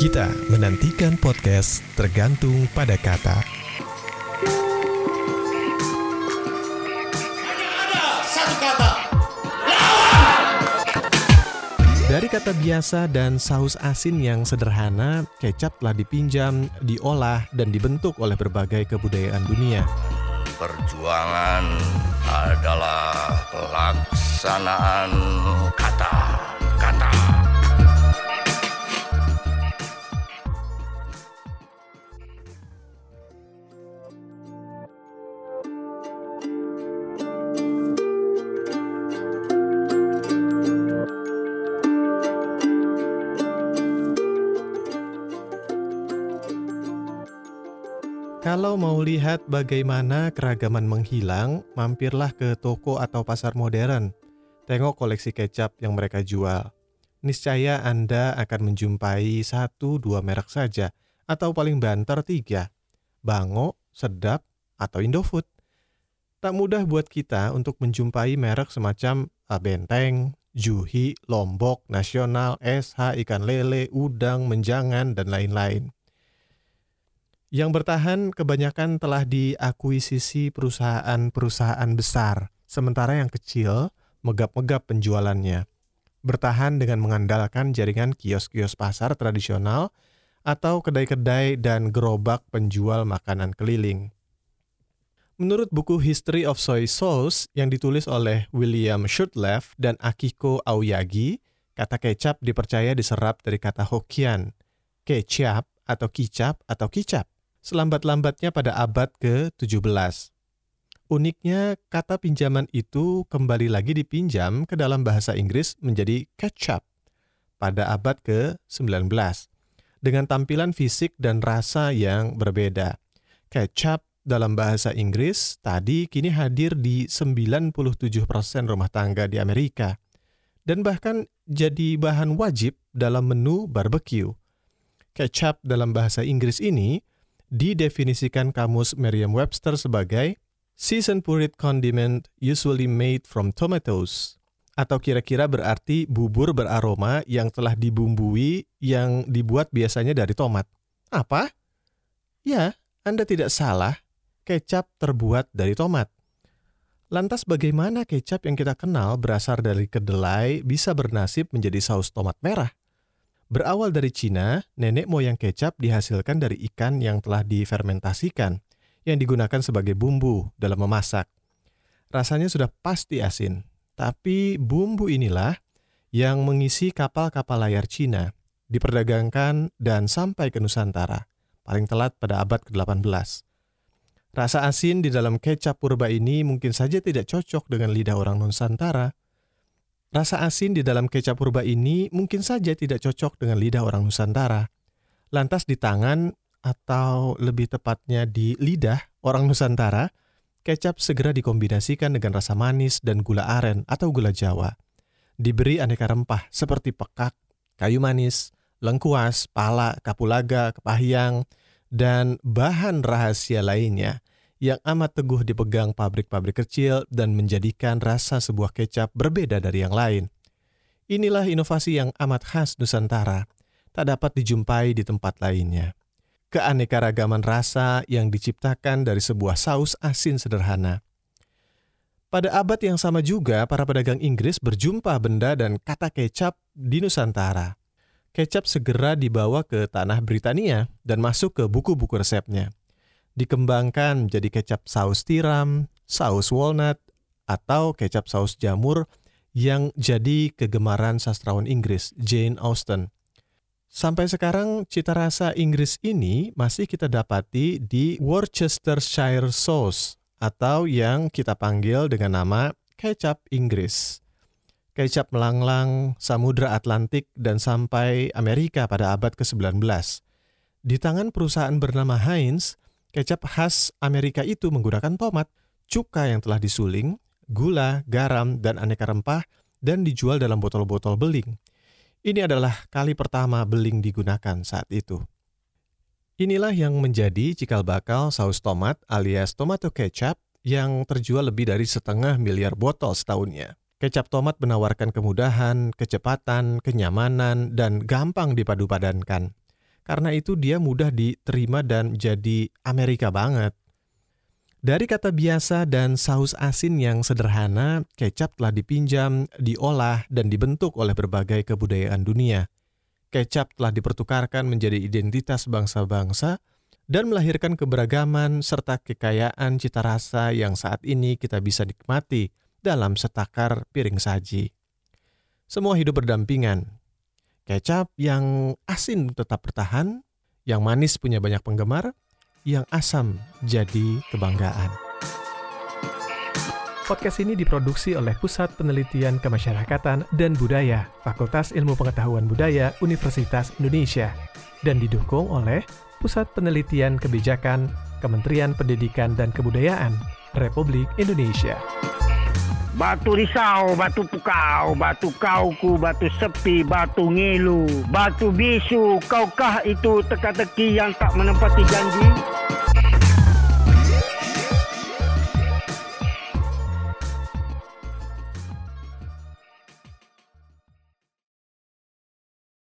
Kita menantikan podcast tergantung pada kata. ada satu kata Dari kata biasa dan saus asin yang sederhana, kecap telah dipinjam, diolah, dan dibentuk oleh berbagai kebudayaan dunia. perjuangan adalah pelaksanaan kata Kalau mau lihat bagaimana keragaman menghilang, mampirlah ke toko atau pasar modern. Tengok koleksi kecap yang mereka jual. Niscaya Anda akan menjumpai satu dua merek saja, atau paling banter tiga. Bango, Sedap, atau Indofood. Tak mudah buat kita untuk menjumpai merek semacam ah, Benteng, Juhi, Lombok, Nasional, SH, Ikan Lele, Udang, Menjangan, dan lain-lain. Yang bertahan kebanyakan telah diakuisisi perusahaan-perusahaan besar, sementara yang kecil megap-megap penjualannya. Bertahan dengan mengandalkan jaringan kios-kios pasar tradisional atau kedai-kedai dan gerobak penjual makanan keliling. Menurut buku History of Soy Sauce yang ditulis oleh William Shurtleff dan Akiko Aoyagi, kata kecap dipercaya diserap dari kata Hokkien, kecap atau kicap atau kicap selambat-lambatnya pada abad ke-17. Uniknya, kata pinjaman itu kembali lagi dipinjam ke dalam bahasa Inggris menjadi ketchup pada abad ke-19 dengan tampilan fisik dan rasa yang berbeda. Ketchup dalam bahasa Inggris tadi kini hadir di 97% rumah tangga di Amerika dan bahkan jadi bahan wajib dalam menu barbecue. Ketchup dalam bahasa Inggris ini didefinisikan kamus Merriam-Webster sebagai seasoned pureed condiment usually made from tomatoes atau kira-kira berarti bubur beraroma yang telah dibumbui yang dibuat biasanya dari tomat. Apa? Ya, Anda tidak salah. Kecap terbuat dari tomat. Lantas bagaimana kecap yang kita kenal berasal dari kedelai bisa bernasib menjadi saus tomat merah? Berawal dari Cina, nenek moyang kecap dihasilkan dari ikan yang telah difermentasikan, yang digunakan sebagai bumbu dalam memasak. Rasanya sudah pasti asin, tapi bumbu inilah yang mengisi kapal-kapal layar Cina, diperdagangkan dan sampai ke Nusantara, paling telat pada abad ke-18. Rasa asin di dalam kecap purba ini mungkin saja tidak cocok dengan lidah orang Nusantara, Rasa asin di dalam kecap purba ini mungkin saja tidak cocok dengan lidah orang Nusantara. Lantas di tangan atau lebih tepatnya di lidah orang Nusantara, kecap segera dikombinasikan dengan rasa manis dan gula aren atau gula Jawa. Diberi aneka rempah seperti pekak, kayu manis, lengkuas, pala, kapulaga, kepahyang, dan bahan rahasia lainnya yang amat teguh dipegang pabrik-pabrik kecil dan menjadikan rasa sebuah kecap berbeda dari yang lain. Inilah inovasi yang amat khas Nusantara, tak dapat dijumpai di tempat lainnya. Keanekaragaman rasa yang diciptakan dari sebuah saus asin sederhana. Pada abad yang sama juga, para pedagang Inggris berjumpa benda dan kata kecap di Nusantara. Kecap segera dibawa ke tanah Britania dan masuk ke buku-buku resepnya dikembangkan menjadi kecap saus tiram, saus walnut, atau kecap saus jamur yang jadi kegemaran sastrawan Inggris Jane Austen. Sampai sekarang cita rasa Inggris ini masih kita dapati di Worcestershire sauce atau yang kita panggil dengan nama kecap Inggris. Kecap melanglang Samudra Atlantik dan sampai Amerika pada abad ke-19. Di tangan perusahaan bernama Heinz, Kecap khas Amerika itu menggunakan tomat, cuka yang telah disuling, gula, garam, dan aneka rempah, dan dijual dalam botol-botol beling. Ini adalah kali pertama beling digunakan saat itu. Inilah yang menjadi cikal bakal saus tomat alias tomato kecap yang terjual lebih dari setengah miliar botol setahunnya. Kecap tomat menawarkan kemudahan, kecepatan, kenyamanan, dan gampang dipadu-padankan. Karena itu dia mudah diterima dan jadi Amerika banget. Dari kata biasa dan saus asin yang sederhana, kecap telah dipinjam, diolah, dan dibentuk oleh berbagai kebudayaan dunia. Kecap telah dipertukarkan menjadi identitas bangsa-bangsa dan melahirkan keberagaman serta kekayaan cita rasa yang saat ini kita bisa nikmati dalam setakar piring saji. Semua hidup berdampingan, Kecap yang asin tetap bertahan, yang manis punya banyak penggemar, yang asam jadi kebanggaan. Podcast ini diproduksi oleh Pusat Penelitian Kemasyarakatan dan Budaya, Fakultas Ilmu Pengetahuan Budaya, Universitas Indonesia, dan didukung oleh Pusat Penelitian Kebijakan, Kementerian Pendidikan dan Kebudayaan, Republik Indonesia. Batu risau, batu pukau, batu kauku, batu sepi, batu ngilu, batu bisu, kaukah itu teka-teki yang tak menempati janji?